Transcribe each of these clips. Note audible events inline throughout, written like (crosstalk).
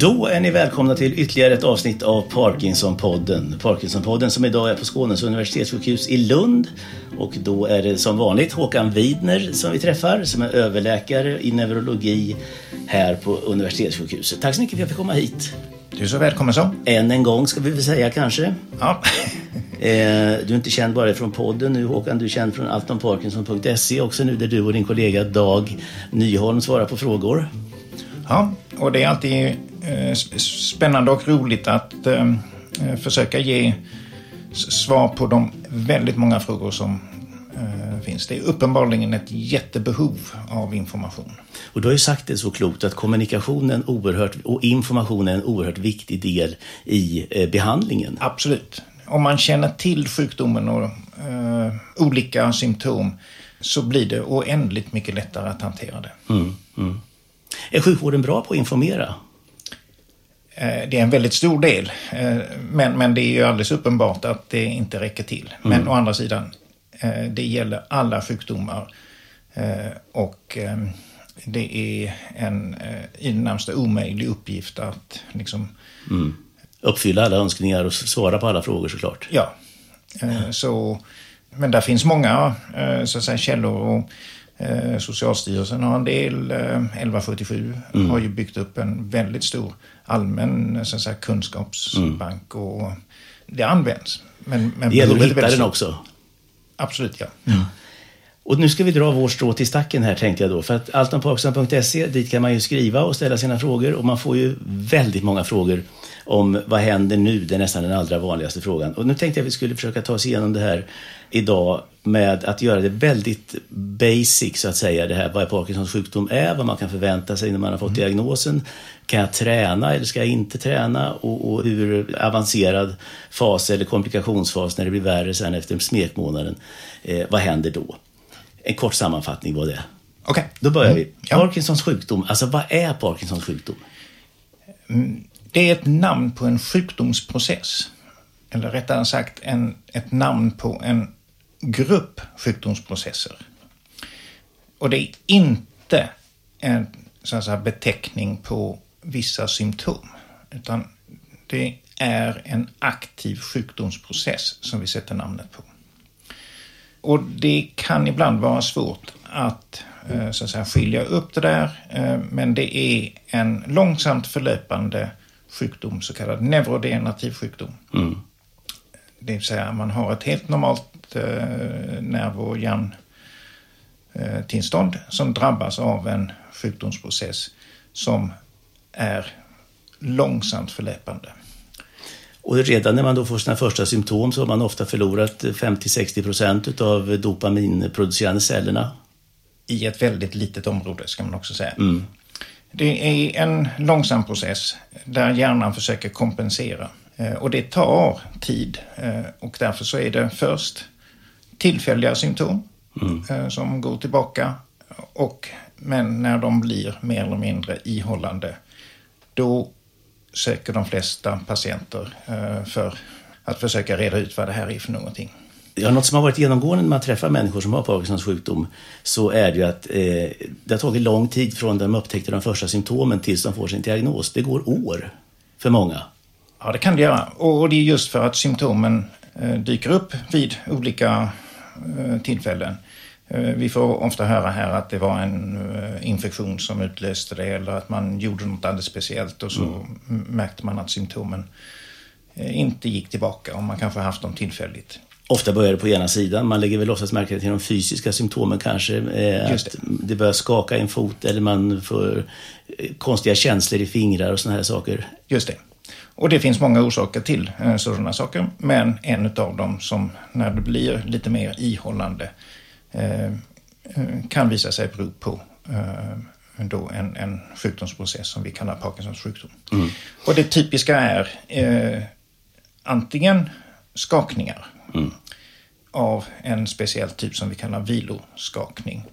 Då är ni välkomna till ytterligare ett avsnitt av Parkinsonpodden. Parkinsonpodden som idag är på Skånes universitetssjukhus i Lund. Och då är det som vanligt Håkan Widner som vi träffar som är överläkare i neurologi här på universitetssjukhuset. Tack så mycket för att jag fick komma hit. Du är så välkommen så. Än en gång ska vi väl säga kanske. Ja. (laughs) Eh, du är inte känd bara från podden nu Håkan, du är känd från altonparkinson.se också nu där du och din kollega Dag Nyholm svarar på frågor. ja, och det är alltid spännande och roligt att eh, försöka ge svar på de väldigt många frågor som eh, finns. Det är uppenbarligen ett jättebehov av information. Och du har ju sagt det så klokt att kommunikationen oerhört, och information är en oerhört viktig del i eh, behandlingen. Absolut. Om man känner till sjukdomen och eh, olika symptom så blir det oändligt mycket lättare att hantera det. Är sjukvården bra på att informera? Eh, Det är en väldigt stor del. eh, Men, men det är ju alldeles uppenbart att det inte räcker till. Men å andra sidan, eh, det gäller alla sjukdomar. Och det är en i det närmaste omöjlig uppgift att liksom, Uppfylla alla önskningar och svara på alla frågor såklart. ja. Så, men där finns många så att säga, källor. Och, Socialstyrelsen har en del. eh, 1177 har ju byggt upp en väldigt stor allmän så att säga, kunskapsbank. Och det används. Men, men Det gäller att hitta den också. Absolut, ja. Och nu ska vi dra vår strå till stacken här tänkte jag då. För att altonparkinson.se, dit kan man ju skriva och ställa sina frågor. Och man får ju väldigt många frågor om vad händer nu? Det är nästan den allra vanligaste frågan. Och nu tänkte jag att vi skulle försöka ta oss igenom det här idag med att göra det väldigt basic så att säga. Det här vad Parkinsons sjukdom är, vad man kan förvänta sig när man har fått diagnosen. Kan jag träna eller ska jag inte träna? Och, och hur avancerad fas eller komplikationsfas när det blir värre sen efter smekmånaden. Eh, vad händer då? En kort sammanfattning var det. Okej. Då börjar vi. Ja. Parkinsons sjukdom, alltså vad är Parkinsons sjukdom? Det är ett namn på en sjukdomsprocess. Eller rättare sagt en, ett namn på en grupp sjukdomsprocesser. Och det är inte en så att säga, beteckning på vissa symptom. Utan det är en aktiv sjukdomsprocess som vi sätter namnet på. Och det kan ibland vara svårt att, eh, så att säga, skilja upp det där. Eh, men det är en långsamt förlöpande sjukdom, så kallad neurodegenerativ sjukdom. Det vill säga man har ett helt normalt eh, nerv och hjärntillstånd som drabbas av en sjukdomsprocess som är långsamt förlöpande. Och redan när man då får sina första symptom så har man ofta förlorat 50-60 procent av dopaminproducerande cellerna. i ett väldigt litet område, ska man också säga. Det är en långsam process där hjärnan försöker kompensera. Eh, Och det tar tid. Eh, Och därför så är det först tillfälliga symptom eh, som går tillbaka. Och, men när de blir mer eller mindre ihållande, då söker de flesta patienter för att försöka reda ut vad det här är för någonting. Ja, något som har varit genomgående när man träffar människor som har Parkinsons sjukdom så är det ju att eh, det har tagit lång tid från de upptäckte de första symptomen tills de får sin diagnos. Det går år för många. Ja, det kan det göra. Och det är just för att symptomen eh, dyker upp vid olika eh, tillfällen. Eh, vi får ofta höra här att det var en eh, infektion som utlöste det eller att man gjorde något alldeles speciellt och så m- märkte man att symptomen eh, inte gick tillbaka och man kanske haft dem tillfälligt. Ofta börjar det på ena sidan. Man lägger väl oftast märke till de fysiska symptomen kanske. Eh, Just att det börjar skaka i en fot eller man får eh, konstiga känslor i fingrar och såna här saker. Just det. Och det finns många orsaker till eh, sådana saker. Men en av dem som när det blir lite mer ihållande eh, eh, kan visa sig bero på eh, då en, en sjukdomsprocess som vi kallar Parkinsons sjukdom. Mm. Och det typiska är eh, antingen skakningar Mm. av en speciell typ som vi kallar viloskakning.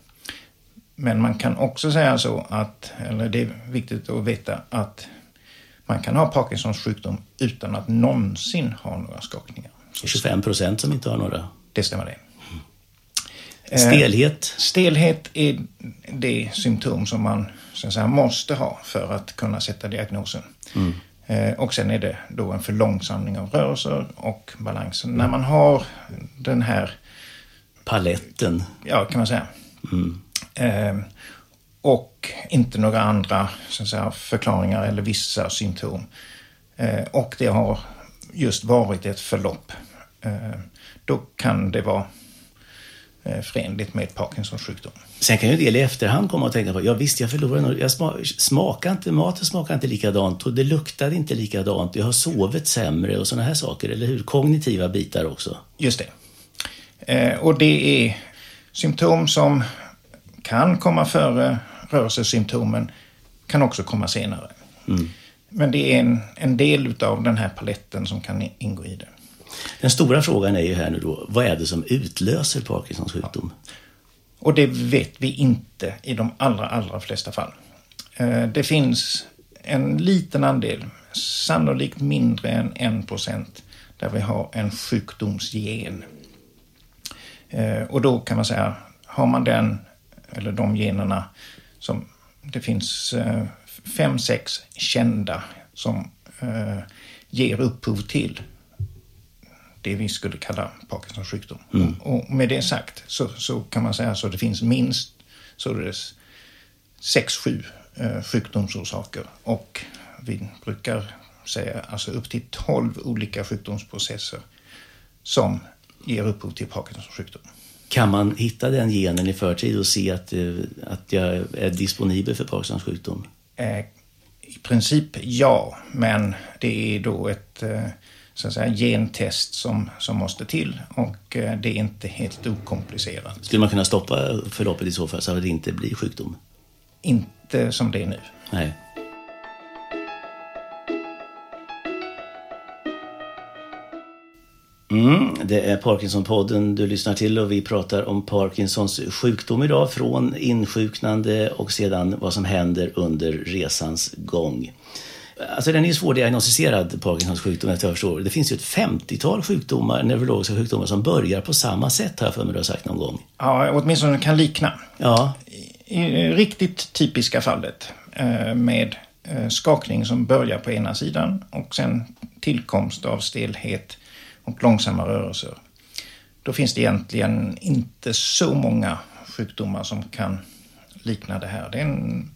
Men man kan också säga så att, eller det är viktigt att veta att man kan ha Parkinsons sjukdom utan att någonsin ha några skakningar. Så 25 procent som inte har några. det stämmer det. Eh, Stelhet. Stelhet är det symptom som man så säga, måste ha för att kunna sätta diagnosen. Eh, och sen är det då en förlångsamling av rörelser och balansen. När man har den här, Paletten. ja kan man säga, eh, och inte några andra så säga, förklaringar eller vissa symptom. Eh, och det har just varit ett förlopp. Eh, då kan det vara eh, förenligt med Parkinsons sjukdom. Sen kan ju en del i efterhand komma och tänka på, ja visst jag förlorade något. Jag sma, smakar inte, maten smakar inte likadant och det luktade inte likadant. Jag har sovit sämre och sådana här saker, eller hur? Kognitiva bitar också. Just det. Eh, och det är symptom som kan komma före rörelsesymptomen, kan också komma senare. Men det är en, en del av den här paletten som kan ingå i det. Den stora frågan är ju här nu då, vad är det som utlöser Parkinsons sjukdom? Och det vet vi inte i de allra, allra flesta fall. Eh, Det finns en liten andel, sannolikt mindre än en procent, där vi har en sjukdomsgen. Eh, Och då kan man säga, har man den, eller de generna, som det finns eh, fem, sex kända som ger upphov till det vi skulle kalla Parkinsons sjukdom. Och med det sagt så, så kan man säga så det finns minst således sex, sju eh, sjukdomsorsaker och vi brukar säga alltså upp till 12 olika sjukdomsprocesser som ger upphov till Parkinsons sjukdom. Kan man hitta den genen i förtid och se att, eh, att jag är disponibel för Parkinsons sjukdom? Eh, I princip ja, men det är då ett eh, så att säga, gentest som, som måste till och eh, det är inte helt okomplicerat. Skulle man kunna stoppa förloppet i så fall så att det inte blir sjukdom? Inte som det är nu. Nej. Mm, det är Parkinson-podden du lyssnar till och vi pratar om Parkinsons sjukdom idag från insjuknande och sedan vad som händer under resans gång. Alltså den är ju svårdiagnostiserad, Parkinsons sjukdom, efter jag förstår. Det finns ju ett 50-tal sjukdomar, neurologiska sjukdomar som börjar på samma sätt, har jag för mig du har sagt någon gång. Ja, åtminstone kan likna. Ja, I riktigt typiska fallet eh, med eh, skakning som börjar på ena sidan och sen tillkomst av stelhet och långsamma rörelser. Då finns det egentligen inte så många sjukdomar som kan likna det här. Det är en,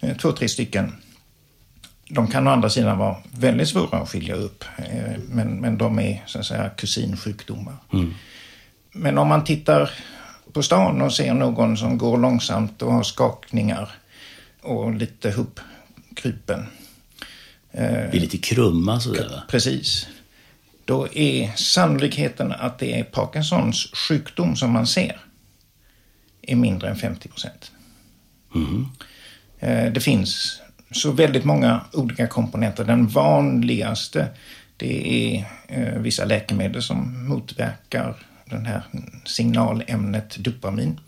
eh, två, tre stycken. De kan å andra sidan vara väldigt svåra att skilja upp, eh, men, men de är så att säga kusinsjukdomar. Men om man tittar på stan och ser någon som går långsamt och har skakningar och lite hopkrypen. vi är lite krumma sådär va? Precis. Då är sannolikheten att det är Parkinsons sjukdom som man ser är mindre än 50 procent. Eh, Det finns så väldigt många olika komponenter. Den vanligaste det är eh, vissa läkemedel som motverkar den här signalämnet dopamin.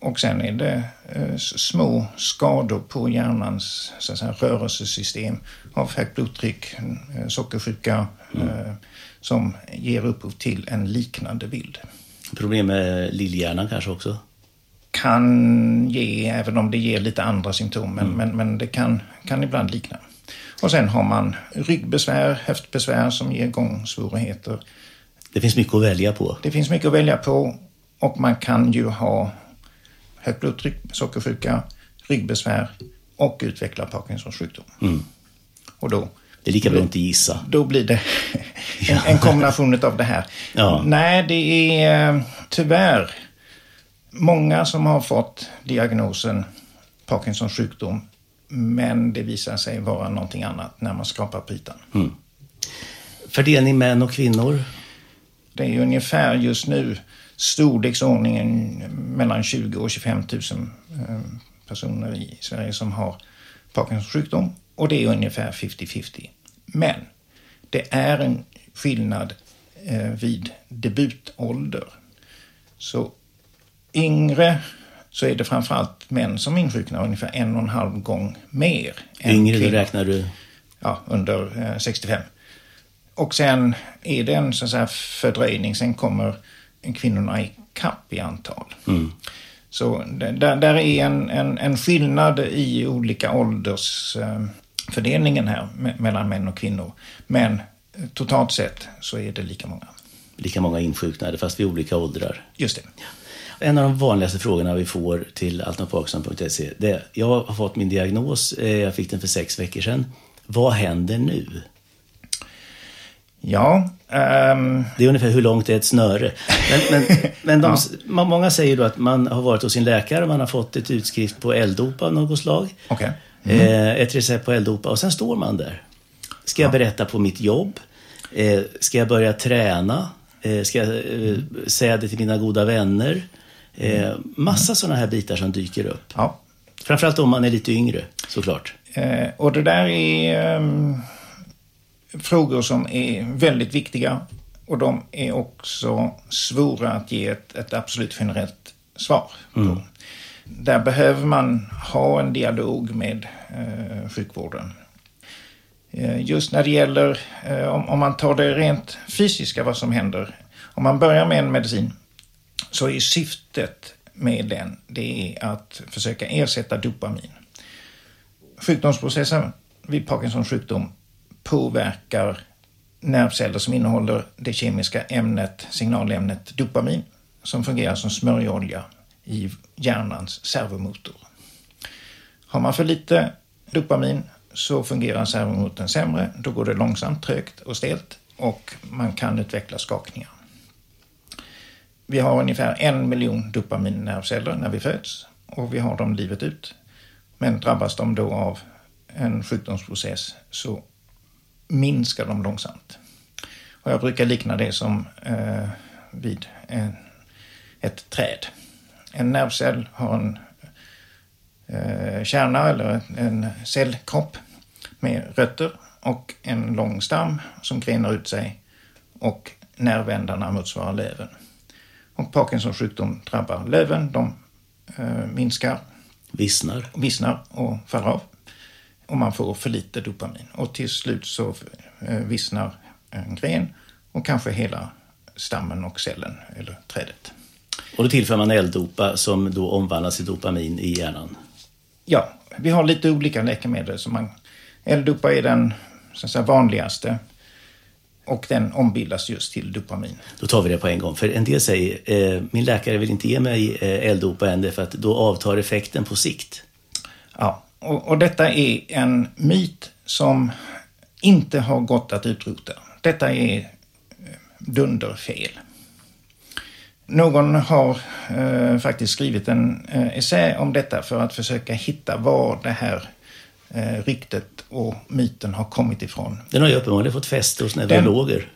Och sen är det eh, små skador på hjärnans så att säga, rörelsesystem av högt blodtryck, eh, sockersjuka eh, som ger upphov till en liknande bild. Problem med lillhjärnan kanske också? Kan ge, även om det ger lite andra symptom, men, men, men det kan, kan ibland likna. Och sen har man ryggbesvär, höftbesvär som ger gångsvårigheter. Det finns mycket att välja på. Det finns mycket att välja på och man kan ju ha högt blodtryck, sockersjuka, ryggbesvär och utveckla Parkinsons sjukdom. Och då, Det är lika bra att inte gissa. då blir det (laughs) en, en kombination av det här. Ja. Nej, det är eh, tyvärr många som har fått diagnosen Parkinsons sjukdom men det visar sig vara någonting annat när man skrapar på ytan. Fördelning män och kvinnor? Det är ungefär just nu storleksordningen mellan 20 och 25 000 eh, personer i Sverige som har Parkinsons sjukdom och det är ungefär 50-50. Men det är en skillnad eh, vid debutålder. Så yngre så är det framförallt män som insjuknar ungefär en och en halv gång mer. än Yngre, då räknar du? Ja, under eh, 65. Och sen är det en så fördröjning. Sen kommer kvinnorna i kapp i antal. Mm. Så där, där är en, en, en skillnad i olika åldersfördelningen här mellan män och kvinnor. Men totalt sett så är det lika många. Lika många insjuknade fast vid olika åldrar. Just det. En av de vanligaste frågorna vi får till altnoparkinson.se det är, jag har fått min diagnos, eh, jag fick den för sex veckor sedan. Vad händer nu? Ja. Um... Det är ungefär hur långt är ett snöre. Men, men, men de, (laughs) ja. många säger då att man har varit hos sin läkare och man har fått ett utskrift på L-dopa av något slag. Okay. Mm. Eh, ett recept på L-dopa och sen står man där. Ska jag ja. berätta på mitt jobb? Eh, ska jag börja träna? Ska jag säga det till mina goda vänner? Eh, massa sådana här bitar som dyker upp. Ja. Framförallt om man är lite yngre, såklart. Eh, och det där är um, frågor som är väldigt viktiga. Och de är också svåra att ge ett, ett absolut generellt svar på. Mm. Där behöver man ha en dialog med eh, sjukvården. Eh, just när det gäller, eh, om, om man tar det rent fysiska, vad som händer. Om man börjar med en medicin så är syftet med den det är att försöka ersätta dopamin. Sjukdomsprocessen vid Parkinsons sjukdom påverkar nervceller som innehåller det kemiska ämnet, signalämnet dopamin som fungerar som smörjolja i hjärnans servomotor. Har man för lite dopamin så fungerar servomotorn sämre. Då går det långsamt, trögt och stelt och man kan utveckla skakningar. Vi har ungefär en miljon dopaminnervceller när vi föds och vi har dem livet ut. Men drabbas de då av en sjukdomsprocess så minskar de långsamt. Och jag brukar likna det som eh, vid en, ett träd. En nervcell har en eh, kärna eller en cellkropp med rötter och en lång stam som grenar ut sig och nervändarna motsvarar löven. Och Parkinsons sjukdom drabbar löven, de eh, minskar. Vissnar. Vissnar och faller av. Och man får för lite dopamin. Och till slut så eh, vissnar en gren och kanske hela stammen och cellen eller trädet. Och då tillför man L-dopa som då omvandlas till dopamin i hjärnan? Ja, vi har lite olika läkemedel. man L-dopa är den så säga, vanligaste och den ombildas just till dopamin. Då tar vi det på en gång. För en del säger, eh, min läkare vill inte ge mig eh, L-dopa än för att då avtar effekten på sikt. Ja, och, och detta är en myt som inte har gått att utrota. Detta är eh, dunderfel. Någon har eh, faktiskt skrivit en eh, essä om detta för att försöka hitta var det här eh, ryktet och myten har kommit ifrån. Den har ju uppenbarligen fått fäste hos neurologer.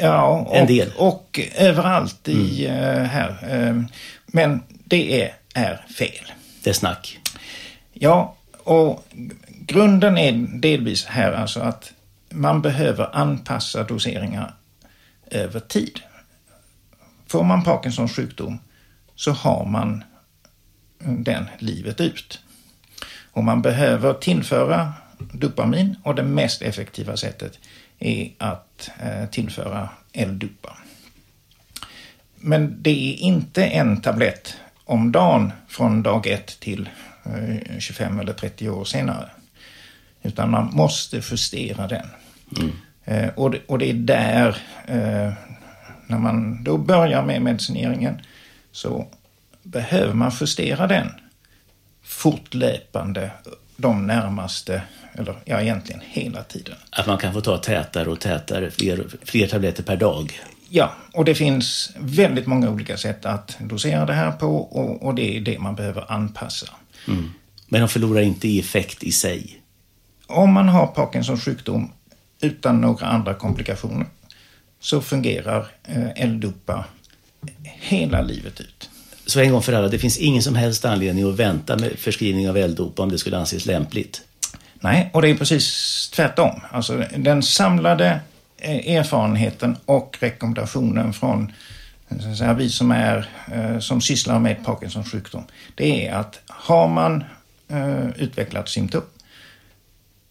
Ja, och, en del. och överallt i mm. uh, här. Uh, men det är, är fel. Det är snack. Ja, och grunden är delvis här alltså att man behöver anpassa doseringar över tid. Får man Parkinsons sjukdom så har man den livet ut. Och man behöver tillföra dopamin och det mest effektiva sättet är att eh, tillföra L-dopa. Men det är inte en tablett om dagen från dag 1 till 25 eh, eller 30 år senare. Utan man måste justera den. Mm. Eh, och, det, och det är där, när man då börjar med medicineringen, så behöver man justera den fortlöpande de närmaste, eller ja egentligen hela tiden. Att man kan få ta tätare och tätare, fler, fler tabletter per dag? Ja, och det finns väldigt många olika sätt att dosera det här på och, och det är det man behöver anpassa. Mm. Men de förlorar inte i effekt i sig? Om man har Parkinsons sjukdom utan några andra komplikationer så fungerar eh, L-Dopa hela livet ut. Så en gång för alla, det finns ingen som helst anledning att vänta med förskrivning av L-Dopa om det skulle anses lämpligt? Nej, och det är precis tvärtom. Alltså den samlade eh, erfarenheten och rekommendationen från eh, så säga, vi som, är, eh, som sysslar med Parkinsons sjukdom, det är att har man utvecklat symptom,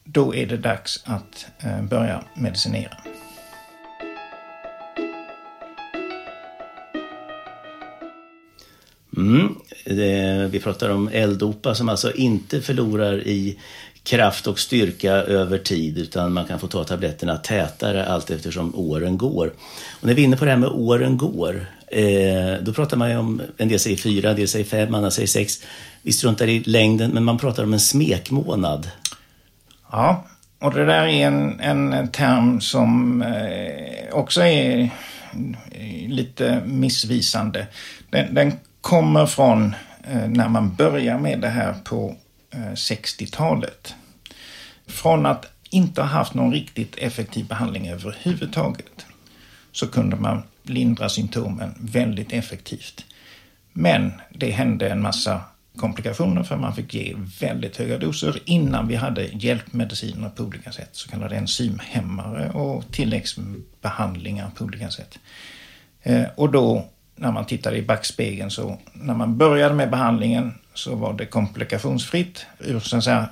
då är det dags att börja medicinera. Mm. Det, vi pratar om L-dopa som alltså inte förlorar i kraft och styrka över tid utan man kan få ta tabletterna tätare allt eftersom åren går. Och när vi är inne på det här med åren går, eh, då pratar man ju om, en del säger fyra, en del säger fem, andra säger sex. Vi struntar i längden, men man pratar om en smekmånad. Ja, och det där är en, en term som eh, också är eh, lite missvisande. Den, den kommer från eh, när man börjar med det här på eh, 60-talet. Från att inte ha haft någon riktigt effektiv behandling överhuvudtaget så kunde man lindra symptomen väldigt effektivt. Men det hände en massa komplikationer för man fick ge väldigt höga doser innan vi hade hjälpmediciner på olika sätt. Så kallade enzymhämmare och tilläggsbehandlingar på olika sätt. Eh, och då när man tittade i backspegeln så när man började med behandlingen så var det komplikationsfritt ur så att säga,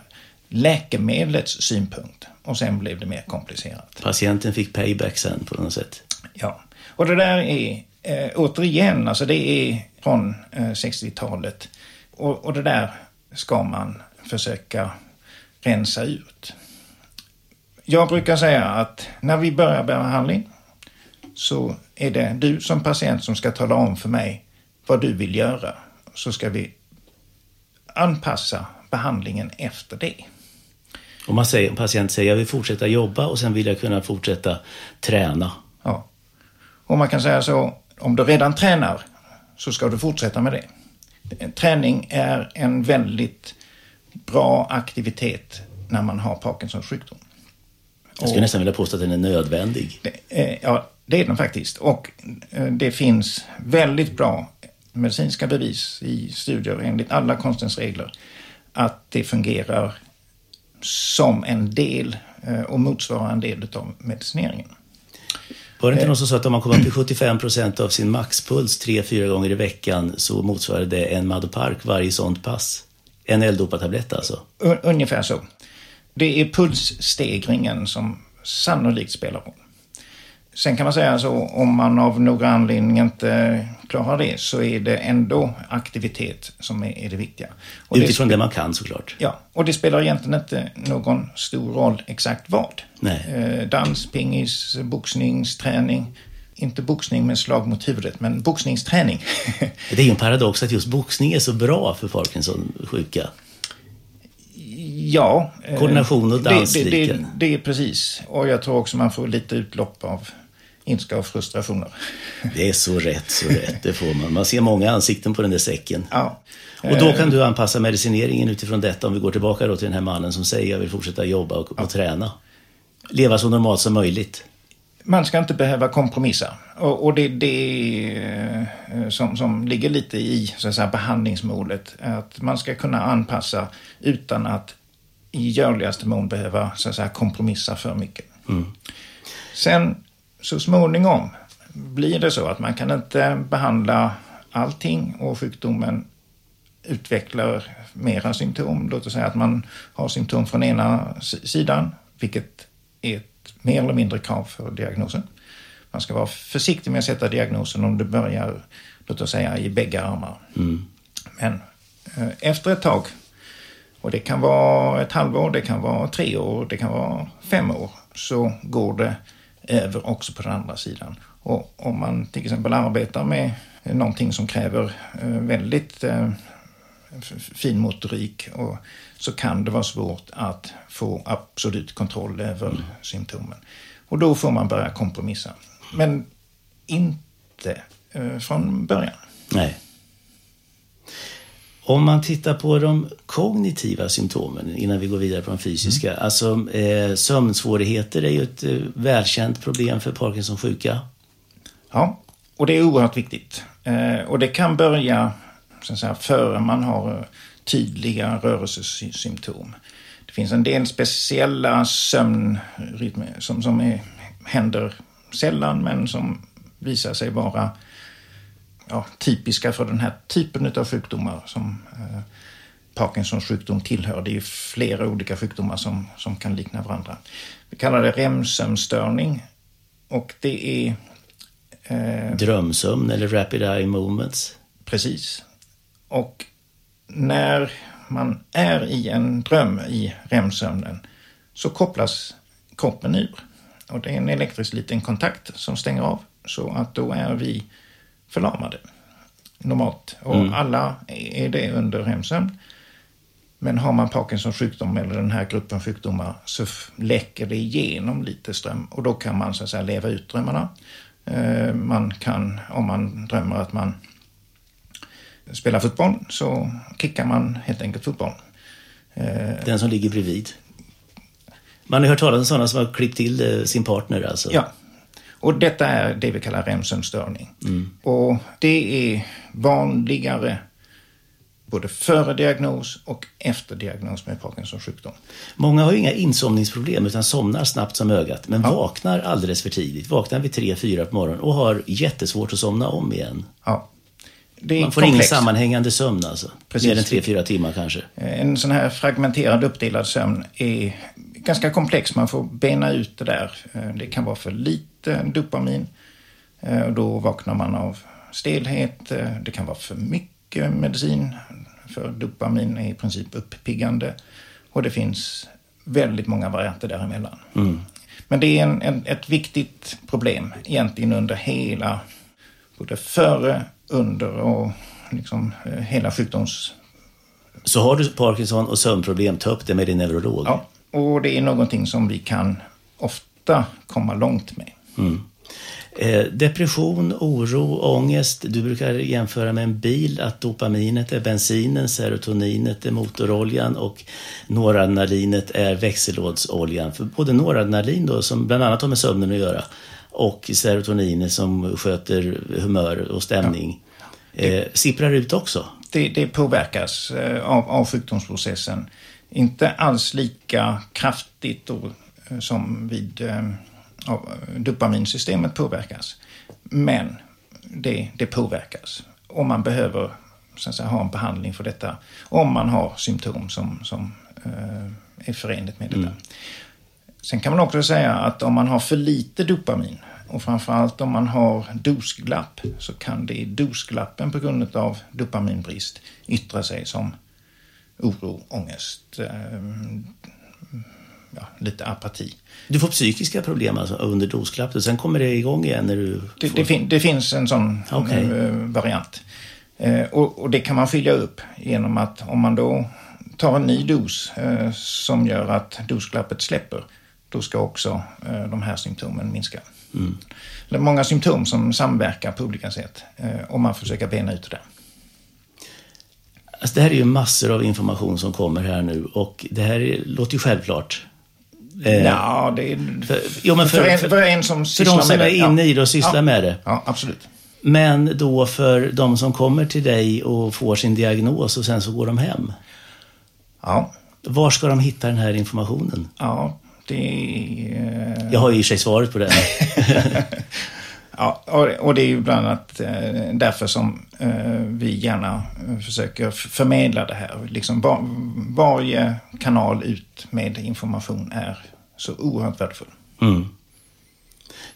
läkemedlets synpunkt. Och sen blev det mer komplicerat. Patienten fick payback sen på något sätt? Ja. Och det där är eh, återigen, alltså det är från eh, 60-talet. Och, och det där ska man försöka rensa ut. Jag brukar säga att när vi börjar behandling så är det du som patient som ska tala om för mig vad du vill göra. Så ska vi anpassa behandlingen efter det. Om man säger, en patient säger jag vill fortsätta jobba och sen vill jag kunna fortsätta träna. Ja. Och man kan säga så, om du redan tränar så ska du fortsätta med det. Träning är en väldigt bra aktivitet när man har Parkinsons sjukdom. Jag skulle nästan vilja påstå att den är nödvändig. Det, ja, det är den faktiskt. Och eh, det finns väldigt bra medicinska bevis i studier enligt alla konstens regler att det fungerar som en del eh, och motsvarar en del av medicineringen. Var det inte någon som sa att om man kommer upp till 75 procent av sin maxpuls tre, fyra gånger i veckan så motsvarar det en Madopark varje sånt pass? En L-dopatablett alltså? Ungefär så. Det är pulsstegringen som sannolikt spelar roll. Sen kan man säga så om man av några anledningar inte klarar det så är det ändå aktivitet som är, är det viktiga. Och Utifrån det, det, man kan såklart. Ja, och det spelar egentligen inte någon stor roll exakt vad. Nej. Eh, dans, pingis, boxningsträning. Inte boxning med slag mot huvudet, men boxningsträning. (laughs) det är ju en paradox att just boxning är så bra för Parkinson-sjuka. Ja. Eh, Koordination och dans det, det, det, det, är precis. Och jag tror också man får lite utlopp av ilska och frustrationer. (laughs) Det är så rätt, så rätt. Det får man. Man ser många ansikten på den där säcken. Ja. Och då kan du anpassa medicineringen utifrån detta om vi går tillbaka då till den här mannen som säger jag vill fortsätta jobba och, ja. och träna. Leva så normalt som möjligt. Man ska inte behöva kompromissa. Och, och det är det eh, som, som ligger lite i så att säga, behandlingsmålet. Att man ska kunna anpassa utan att i görligaste mån behöva så att säga, kompromissa för mycket. Mm. Sen så småningom blir det så att man kan inte behandla allting och sjukdomen utvecklar mera symptom. Låt oss säga att man har symptom från ena sidan, vilket är ett mer eller mindre krav för diagnosen. Man ska vara försiktig med att sätta diagnosen om det börjar, låt oss säga, i bägge armar. Mm. Men eh, efter ett tag, och det kan vara ett halvår, det kan vara tre år, det kan vara fem år, så går det över också på den andra sidan. Och om man till exempel arbetar med någonting som kräver eh, väldigt eh, finmotorik fin motorik och så kan det vara svårt att få absolut kontroll över mm. symptomen. Och då får man börja kompromissa. Men inte eh, från början. Nej. Om man tittar på de kognitiva symptomen innan vi går vidare på de fysiska. Mm. Alltså eh, sömnsvårigheter är ju ett eh, välkänt problem för Parkinsons sjuka. Ja, och det är oerhört viktigt. Eh, och det kan börja så att säga, före man har eh, tydliga rörelsesymptom. Det finns en del speciella sömnrytmer som, som är, händer sällan men som visar sig vara ja, typiska för den här typen av sjukdomar som eh, Parkinsons sjukdom tillhör. Det är flera olika sjukdomar som, som kan likna varandra. Vi kallar det REM-sömnstörning och det är... Eh, Drömsömn eller rapid eye movements. Precis. Och när man är i en dröm i REM-sömnen så kopplas kroppen ur. Och det är en elektrisk liten kontakt som stänger av så att då är vi förlamade normalt. Och mm. alla är det under REM-sömn. Men har man Parkinsons sjukdom eller den här gruppen sjukdomar så läcker det igenom lite ström och då kan man så att säga leva ut drömmarna. Eh, man kan, om man drömmer att man spelar fotboll så kickar man helt enkelt fotboll. Eh, den som ligger bredvid. Man har hört talas om sådana som har klippt till eh, sin partner alltså? Ja. Och detta är det vi kallar REM-sömnstörning. Mm. Och det är vanligare både före diagnos och efter diagnos med Parkinsons sjukdom. Många har ju inga insomningsproblem utan somnar snabbt som ögat men ja. vaknar alldeles för tidigt. Vaknar vid 3-4 på morgonen och har jättesvårt att somna om igen. Ja. Man får komplex. ingen sammanhängande sömn alltså? Precis. Mer än 3-4 timmar kanske? En sån här fragmenterad uppdelad sömn är ganska komplex. Man får bena ut det där. Eh, det kan vara för lite dopamin. Eh, då vaknar man av stelhet. Eh, det kan vara för mycket medicin. För dopamin är i princip uppiggande. Och det finns väldigt många varianter däremellan. Mm. Men det är en, en, ett viktigt problem egentligen under hela, både före, under och liksom hela sjukdoms... Så har du Parkinson och sömnproblem, ta upp det med din neurolog. Ja, och det är någonting som vi kan ofta komma långt med. Mm. Eh, depression, oro, ångest. Du brukar jämföra med en bil att dopaminet är bensinen, serotoninet är motoroljan och noradrenalinet är växellådsoljan. För både noradrenalin då, som bland annat har med sömnen att göra och serotoninet som sköter humör och stämning ja. eh, sipprar ut också. Det, det påverkas eh, av, av sjukdomsprocessen inte alls lika kraftigt då, eh, som vid eh, dopaminsystemet påverkas. Men det, det påverkas. Och man behöver säga, ha en behandling för detta om man har symptom som, som eh, är förenligt med detta. Mm. Sen kan man också säga att om man har för lite dopamin och framförallt om man har dosglapp så kan det i dosglappen på grund av dopaminbrist yttra sig som oro, ångest, eh, ja, lite apati. Du får psykiska problem alltså under dosklapp och sen kommer det igång igen när du... Det, får... det, fin det finns en sån okay. Eh, variant. Eh, och, och, det kan man fylla upp genom att om man då tar en ny dos som gör att dosklappet släpper, då ska också de här symptomen minska. Mm. Det är många symptom som samverkar på olika sätt om man försöker bena ut det. Alltså det här är ju massor av information som kommer här nu och det här är, låter ju självklart. Eh, ja, det är... För, jo, men för, för, en, för en som sysslar med det. För de som är inne ja. i det och sysslar ja. med det. Ja, absolut. Men då för de som kommer till dig och får sin diagnos och sen så går de hem. Ja. Var ska de hitta den här informationen? Ja, det. Jag har ju i sig svaret på det. (laughs) (laughs) Ja, och det är ju bland annat eh, därför som eh, vi gärna försöker förmedla det här. Liksom var, varje kanal ut med information är så oerhört värdefull. Mm.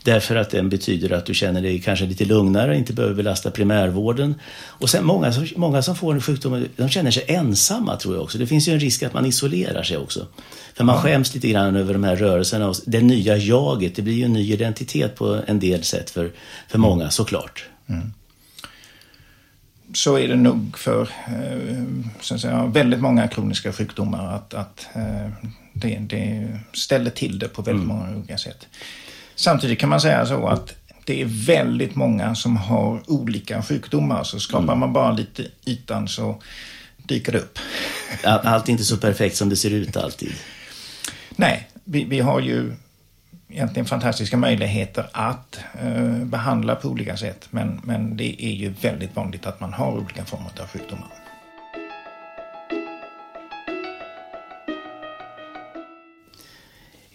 Därför att den betyder att du känner dig kanske lite lugnare, inte behöver belasta primärvården. Och sen många, många som får en sjukdom, de känner sig ensamma tror jag också. Det finns ju en risk att man isolerar sig också. För man skäms lite grann över de här rörelserna och det nya jaget. Det blir ju en ny identitet på en del sätt för, för många såklart. Mm. Så är det nog för eh, så att säga, väldigt många kroniska sjukdomar att, att eh, det, det ställer till det på väldigt mm. många olika sätt. Samtidigt kan man säga så att det är väldigt många som har olika sjukdomar. Så skapar mm. man bara lite ytan så dyker det upp. Allt är inte så perfekt som det ser ut alltid. Nej, vi, vi har ju egentligen fantastiska möjligheter att eh, behandla på olika sätt. Men, men det är ju väldigt vanligt att man har olika former av sjukdomar.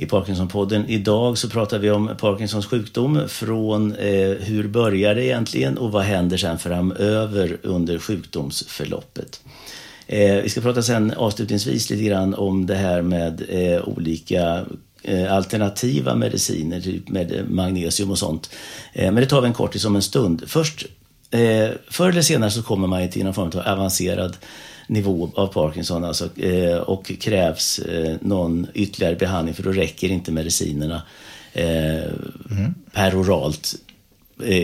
I Parkinsonpodden idag så pratar vi om Parkinsons sjukdom från eh, hur börjar det egentligen och vad händer sen framöver under sjukdomsförloppet. Eh, vi ska prata sen avslutningsvis lite grann om det här med eh, olika eh, alternativa mediciner, typ med magnesium och sånt. Eh, men det tar vi en kortis om en stund. Först, eh, förr eller senare så kommer man till någon form av avancerad nivå av Parkinson alltså, eh, och krävs eh, någon ytterligare behandling för då räcker inte medicinerna eh, mm. peroralt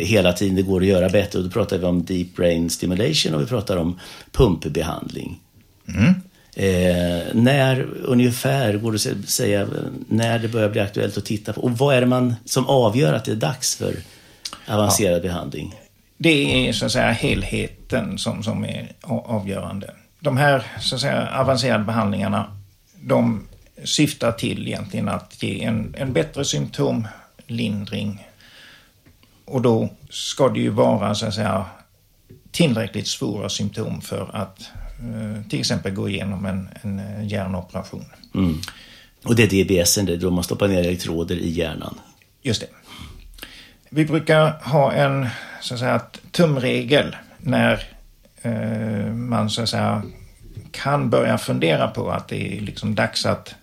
hela tiden. Det går att göra bättre och då pratar vi om deep brain stimulation och vi pratar om pumpbehandling. Mm. Eh, när ungefär, går det att säga, när det börjar bli aktuellt att titta på? Och vad är det man som avgör att det är dags för avancerad ja. behandling? Det är så att säga helheten som, som är avgörande de här så att säga, avancerade behandlingarna, de syftar till egentligen att ge en, en bättre symptomlindring. Och då ska det ju vara så att säga tillräckligt svåra symptom för att eh, till exempel gå igenom en, en eh, hjärnoperation. Mm. Och det är DBS, det är då man stoppar ner elektroder i hjärnan? Just det. Vi brukar ha en så att säga, tumregel när man så att säga kan börja fundera på att det är liksom dags att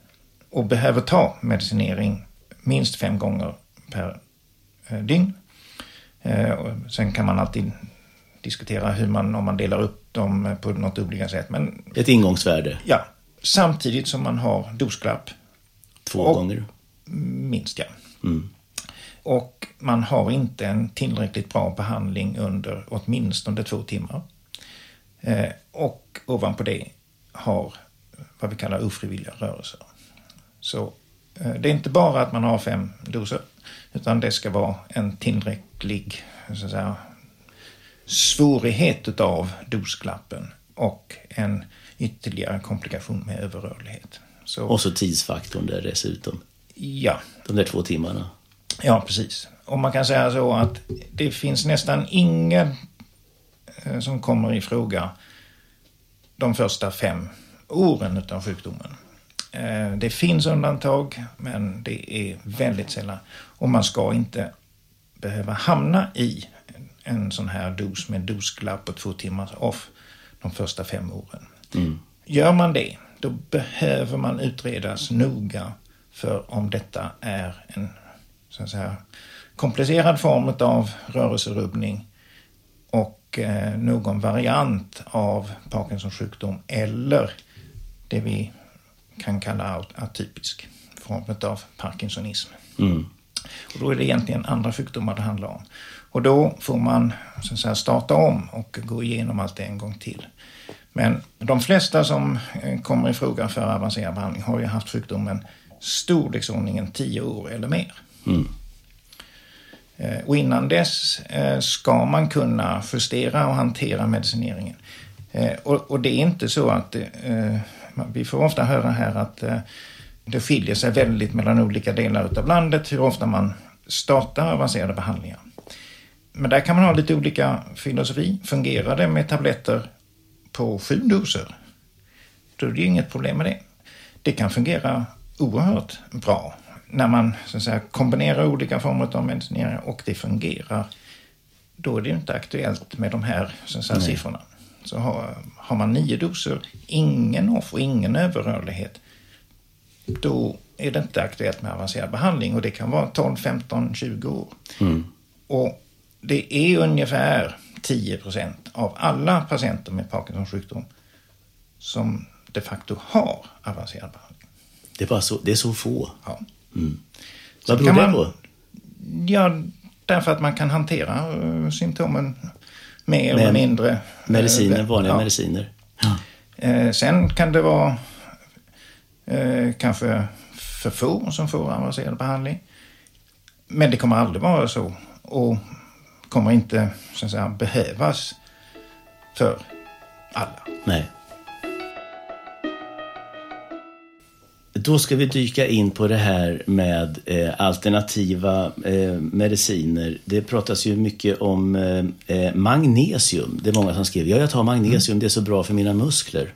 och behöver ta medicinering minst fem gånger per eh, dygn. Eh, sen kan man alltid diskutera hur man, om man delar upp dem på något olika sätt. Men, Ett ingångsvärde? Ja. Samtidigt som man har dosklapp. Två och, gånger? Minst, ja. Mm. Och man har inte en tillräckligt bra behandling under åtminstone två timmar. Eh, och ovanpå det har vad vi kallar ofrivilliga rörelser. Så eh, det är inte bara att man har fem doser, utan det ska vara en tillräcklig så att säga, svårighet utav dosklappen och en ytterligare komplikation med överrörlighet. Så, och så tidsfaktorn där dessutom. Ja. De där två timmarna. Ja, precis. Och man kan säga så att det finns nästan eh, som kommer i fråga de första fem åren av sjukdomen. Eh, det finns undantag, men det är väldigt sällan. Och man ska inte behöva hamna i en sån här dos med dosglapp på två timmar off de första fem åren. Mm. Gör man det, då behöver man utredas noga för om detta är en så att säga, komplicerad form av rörelserubbning och Eh, någon variant av Parkinsons sjukdom eller det vi kan kalla atypisk form av Parkinsonism. Mm. Och då är det egentligen andra sjukdomar det handlar om. Och då får man så att säga, starta om och gå igenom allt det en gång till. Men de flesta som eh, kommer i fråga för avancerad behandling har ju haft sjukdomen storleksordningen 10 år eller mer. Mm. Eh, och innan dess eh, ska man kunna justera och hantera medicineringen. Eh, och det är inte så att vi får ofta höra här att det skiljer sig väldigt mellan olika delar av landet hur ofta man startar avancerade behandlingar. Men där kan man ha lite olika filosofi. Fungerar det med tabletter på sju doser, då är det inget problem med det. Det kan fungera oerhört bra när man så att säga, kombinerar olika former av medicinering och det fungerar, då är det inte aktuellt med de här, så att säga, siffrorna. Så har, har, man nio doser, ingen off och ingen överrörlighet, då är det inte aktuellt med avancerad behandling och det kan vara 12, 15, 20 år. Mm. Och det är ungefär 10 procent av alla patienter med Parkinsons sjukdom som de facto har avancerad behandling. Det bara så, det är så få? Ja. Mm. Vad beror det på? Ja, därför att man kan hantera uh, symptomen mer eller mindre. Eh, mediciner, vanliga ja. mediciner. Ja. Eh, sen kan det vara kanske för få som får avancerad behandling. Men det kommer aldrig vara så och kommer inte så att säga, behövas för alla. Nej. Då ska vi dyka in på det här med eh, alternativa eh, mediciner. Det pratas ju mycket om eh, eh magnesium. Det är många som skriver, ja jag tar magnesium, det är så bra för mina muskler.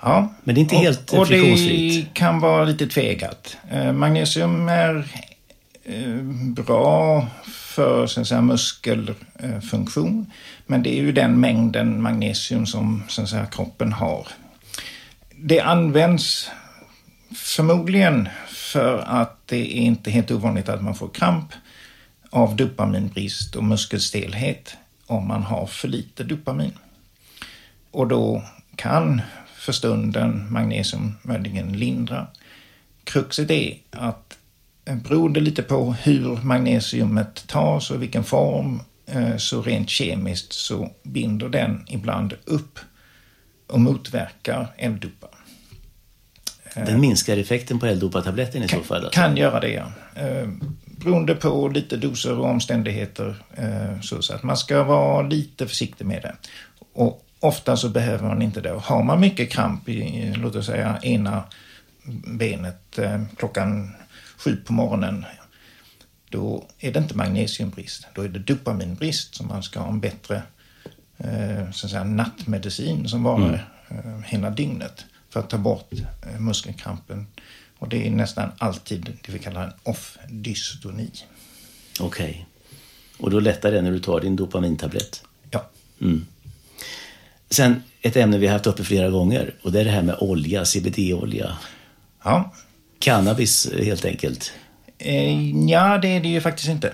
Ja. Men det är inte och, helt och friktionsfritt. det kan vara lite tvegat. Eh, magnesium är eh, bra för så säga, muskelfunktion. Men det är ju den mängden magnesium som så säga, kroppen har. Det används förmodligen för att det är inte helt ovanligt att man får kramp av dopaminbrist och muskelstelhet om man har för lite dopamin. Och då kan för stunden magnesium möjligen lindra. Kruxet är att eh, beroende beror det lite på hur magnesiumet tas och vilken form eh, så rent kemiskt så binder den ibland upp och motverkar L-dopa. Den minskar effekten på L-dopa-tabletten i så fall? alltså. Kan göra det, ja. Eh, beroende på lite doser och omständigheter. Eh, så att man ska vara lite försiktig med det. Och ofta så behöver man inte det. Har man mycket kramp i, låt oss säga, ena benet eh, klockan sju på morgonen. Då är det inte magnesiumbrist. Då är det dopaminbrist som man ska ha en bättre eh, så att säga, nattmedicin som varar eh, hela dygnet för att ta bort eh, muskelkrampen. Och det är nästan alltid det vi kallar en off-dystoni. Okej. Och då lättar det när du tar din dopamintablett? Ja. Sen ett ämne vi har haft uppe flera gånger och det är det här med olja, CBD-olja. ja. Cannabis helt enkelt. Eh, ja, det är det ju faktiskt inte.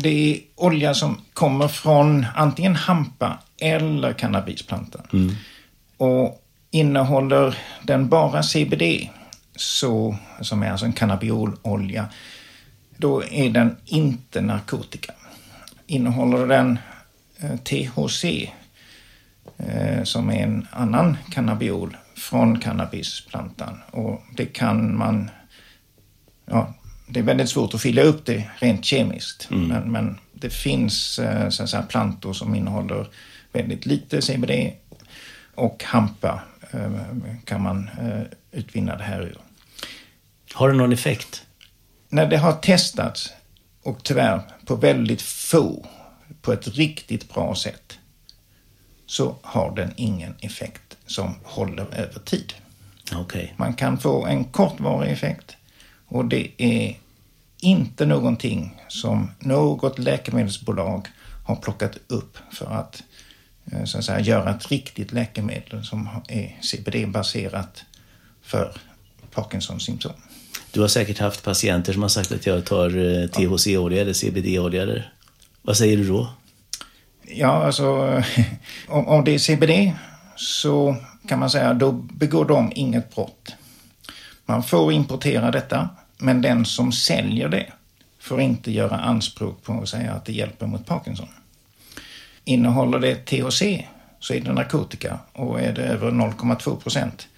Det är olja som kommer från antingen hampa eller cannabisplantan. Och innehåller den bara CBD, så, som är alltså en cannabiololja, då är den inte narkotika. Innehåller den eh, THC, eh, som är en annan cannabiol från cannabisplantan. Och det kan man ja, det är väldigt svårt att fylla upp det rent kemiskt. Men, men det finns eh, så att säga, plantor som innehåller väldigt lite CBD och hampa kan man eh, utvinna det här ur. Har det någon effekt? När det har testats, och tyvärr på väldigt få, på ett riktigt bra sätt, så har den ingen effekt som håller över tid. Okej. Man kan få en kortvarig effekt och det är inte någonting som något läkemedelsbolag har plockat upp för att, eh, så att säga, göra ett riktigt läkemedel som är CBD-baserat för Parkinsons symptom. Du har säkert haft patienter som har sagt att jag tar eh, THC-olja eller CBD-olja. Eller? Vad säger du då? Ja, alltså (laughs) om, om det är CBD så kan man säga då begår de inget brott. Man får importera detta, men den som säljer det får inte göra anspråk på att säga att det hjälper mot Parkinson. Innehåller det THC så är det narkotika och är det över 0,2 procent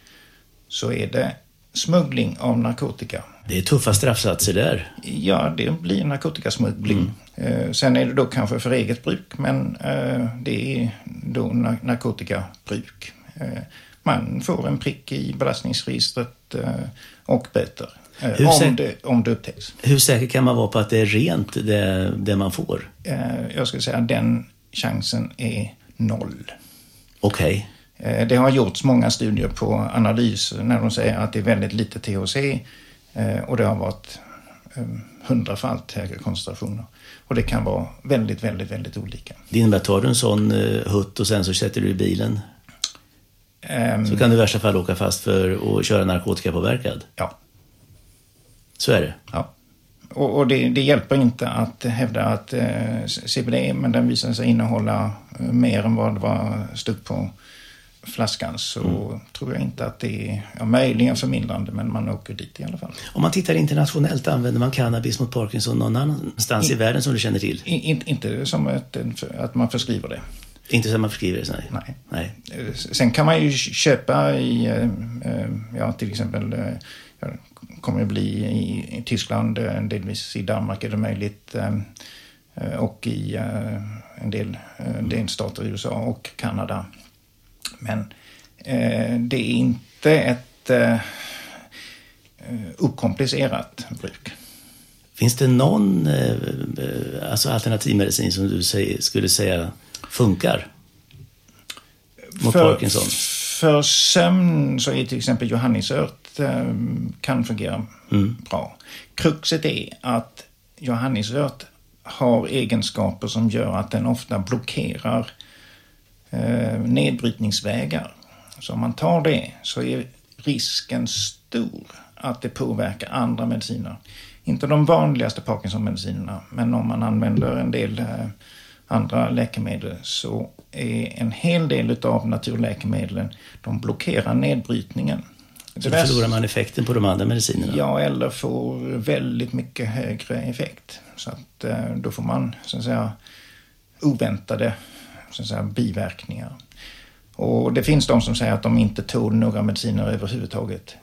så är det smuggling av narkotika. Det är tuffa straffsatser där. Ja, det blir narkotikasmuggling. Eh, sen är det då kanske för eget bruk, men eh, det är då na- narkotikabruk. Eh, man får en prick i belastningsregistret och böter. Hur om, det, om det upptäcks. Hur säker kan man vara på att det är rent, det, det man får? Jag skulle säga den chansen är noll. Okej. Eh, Det har gjorts många studier på analys när de säger att det är väldigt lite THC eh, och det har varit eh, hundrafalt högre koncentrationer. Och det kan vara väldigt, väldigt, väldigt olika. Det innebär att tar du en sån eh, hutt och sen så sätter du i bilen Ehm, så kan du i värsta fall åka fast för att köra narkotikapåverkad. Ja. Så är det. ja. Och, och det, det hjälper inte att hävda att eh, CBD, men den visar sig innehålla eh, mer än vad det var stod på flaskan så tror jag inte att det är, ja, möjligen förmildrande, men man åker dit i alla fall. Om man tittar internationellt, använder man cannabis mot Parkinson någon annanstans i världen som du känner till? In, inte som ett, att man förskriver det. Inte som man förskriver det? Nej. Nej. Nej. Eh, Sen kan man ju köpa i, eh, ja till exempel, kommer det bli i, i Tyskland, eh, delvis i Danmark är det möjligt eh, eh, och i en del eh, delstater i USA och Kanada. Men det är inte ett, okomplicerat bruk. Finns det någon alltså alternativmedicin som du skulle säga funkar mot för, Parkinson? För sömn så är till exempel johannisört eh, kan fungera mm. bra. Kruxet är att johannisört har egenskaper som gör att den ofta blockerar eh, nedbrytningsvägar. Så om man tar det så är risken stor att det påverkar andra mediciner. Inte de vanligaste Parkinson-medicinerna, men om man använder en del eh, andra läkemedel så är en hel del av naturläkemedlen, de blockerar nedbrytningen. Så då förlorar man effekten på de andra medicinerna? Ja, eller får väldigt mycket högre effekt. Så att eh, då får man så att säga oväntade så att säga, biverkningar. Och det finns de som säger att de inte tål några mediciner överhuvudtaget.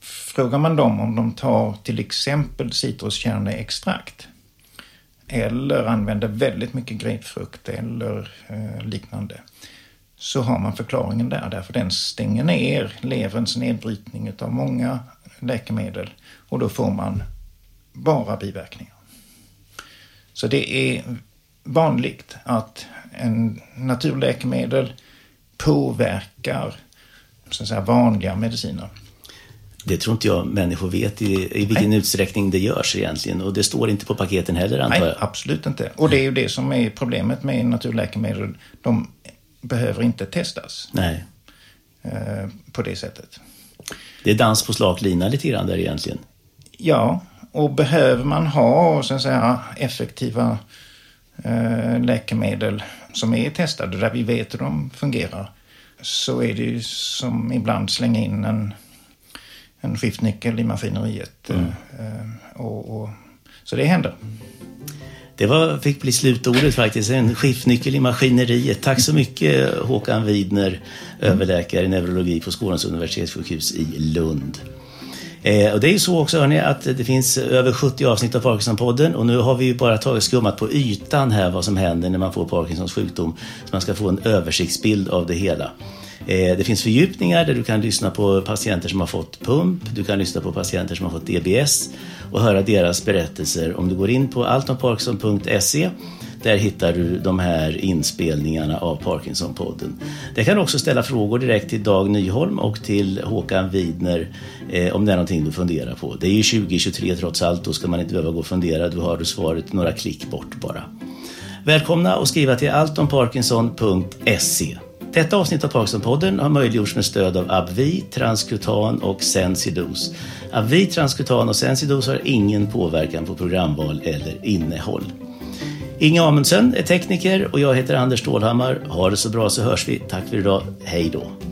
Frågar man dem om de tar till exempel citruskärneextrakt eller använder väldigt mycket grapefrukt eller eh, liknande så har man förklaringen där. Därför den stänger ner leverns nedbrytning av många läkemedel och då får man bara biverkningar. Så det är vanligt att en naturläkemedel påverkar så att säga, vanliga mediciner. Det tror inte jag människor vet i, i vilken Nej. utsträckning det görs egentligen. Och det står inte på paketen heller antar jag. Nej, absolut inte. Och det är ju det som är problemet med naturläkemedel. De behöver inte testas. Nej. Eh, på det sättet. Det är dans på slak lina lite grann där egentligen. Ja, och behöver man ha så att säga, effektiva eh, läkemedel som är testade, där vi vet hur de fungerar, så är det ju som ibland slänga in en, en skiftnyckel i maskineriet. Mm. Eh, och, och, så det händer. Det var, fick bli slutordet faktiskt, en skiftnyckel i maskineriet. Tack så mycket Håkan Widner, överläkare i neurologi på Skånes universitetssjukhus i Lund. Eh, och det är ju så också hörni, att det finns över 70 avsnitt av Parkinson-podden och nu har vi ju bara tagit skummat på ytan här vad som händer när man får Parkinsons sjukdom. Så man ska få en översiktsbild av det hela. Eh, det finns fördjupningar där du kan lyssna på patienter som har fått pump, du kan lyssna på patienter som har fått DBS och höra deras berättelser. Om du går in på altonparkinson.se där hittar du de här inspelningarna av Parkinson-podden. Där kan du också ställa frågor direkt till Dag Nyholm och till Håkan Widner eh, om det är någonting du funderar på. Det är ju 2023 trots allt, då ska man inte behöva gå och fundera. Du har du svaret några klick bort bara. Välkomna och skriva till altonparkinson.se. Detta avsnitt av Parkinsonpodden har möjliggjorts med stöd av Abvi, Transkutan och Sensidos. Abvi, Transkutan och Sensidos har ingen påverkan på programval eller innehåll. Inge Amundsen är tekniker och jag heter Anders Stålhammar. Ha det så bra så hörs vi. Tack för idag. Hej då.